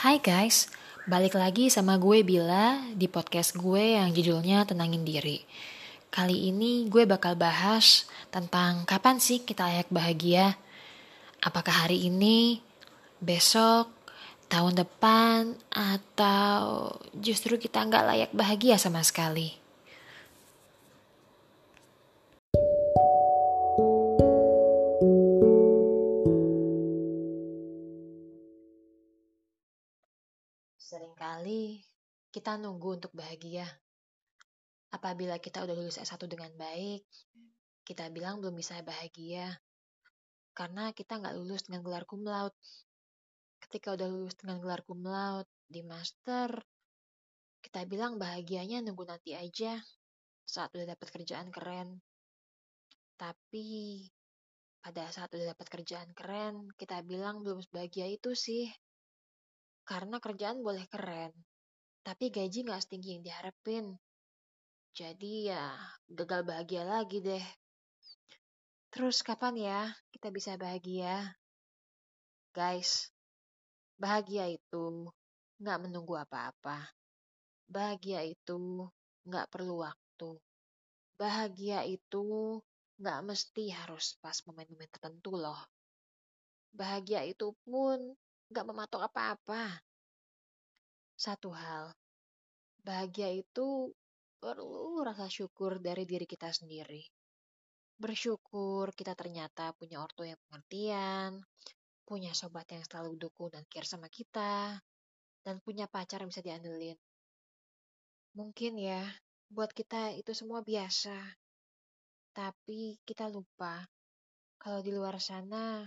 Hai guys, balik lagi sama gue Bila di podcast gue yang judulnya Tenangin Diri. Kali ini gue bakal bahas tentang kapan sih kita layak bahagia. Apakah hari ini, besok, tahun depan, atau justru kita nggak layak bahagia sama sekali. Seringkali kita nunggu untuk bahagia. Apabila kita udah lulus S1 dengan baik, kita bilang belum bisa bahagia. Karena kita nggak lulus dengan gelar cum laude. Ketika udah lulus dengan gelar cum laude di master, kita bilang bahagianya nunggu nanti aja saat udah dapat kerjaan keren. Tapi pada saat udah dapat kerjaan keren, kita bilang belum sebahagia itu sih. Karena kerjaan boleh keren, tapi gaji nggak setinggi yang diharapin. Jadi ya gagal bahagia lagi deh. Terus kapan ya kita bisa bahagia? Guys, bahagia itu nggak menunggu apa-apa. Bahagia itu nggak perlu waktu. Bahagia itu nggak mesti harus pas momen-momen tertentu loh. Bahagia itu pun nggak mematok apa-apa. Satu hal, bahagia itu perlu rasa syukur dari diri kita sendiri. Bersyukur kita ternyata punya ortu yang pengertian, punya sobat yang selalu dukung dan care sama kita, dan punya pacar yang bisa diandelin. Mungkin ya, buat kita itu semua biasa. Tapi kita lupa kalau di luar sana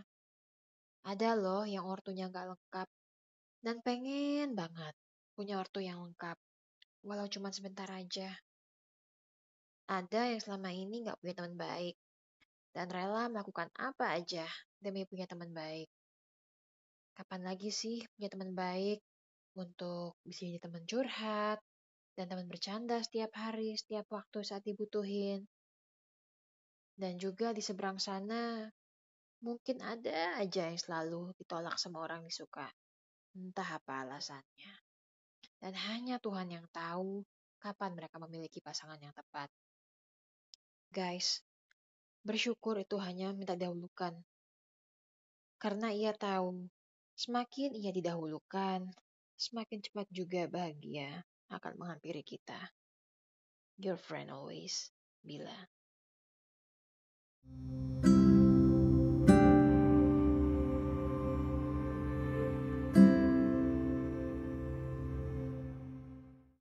ada loh yang ortunya nggak lengkap dan pengen banget punya ortu yang lengkap, walau cuma sebentar aja. Ada yang selama ini nggak punya teman baik dan rela melakukan apa aja demi punya teman baik. Kapan lagi sih punya teman baik untuk bisa jadi teman curhat dan teman bercanda setiap hari, setiap waktu saat dibutuhin. Dan juga di seberang sana, mungkin ada aja yang selalu ditolak sama orang disuka. Entah apa alasannya. Dan hanya Tuhan yang tahu kapan mereka memiliki pasangan yang tepat. Guys, bersyukur itu hanya minta dahulukan. Karena ia tahu, semakin ia didahulukan, semakin cepat juga bahagia akan menghampiri kita. Your friend always, Bila.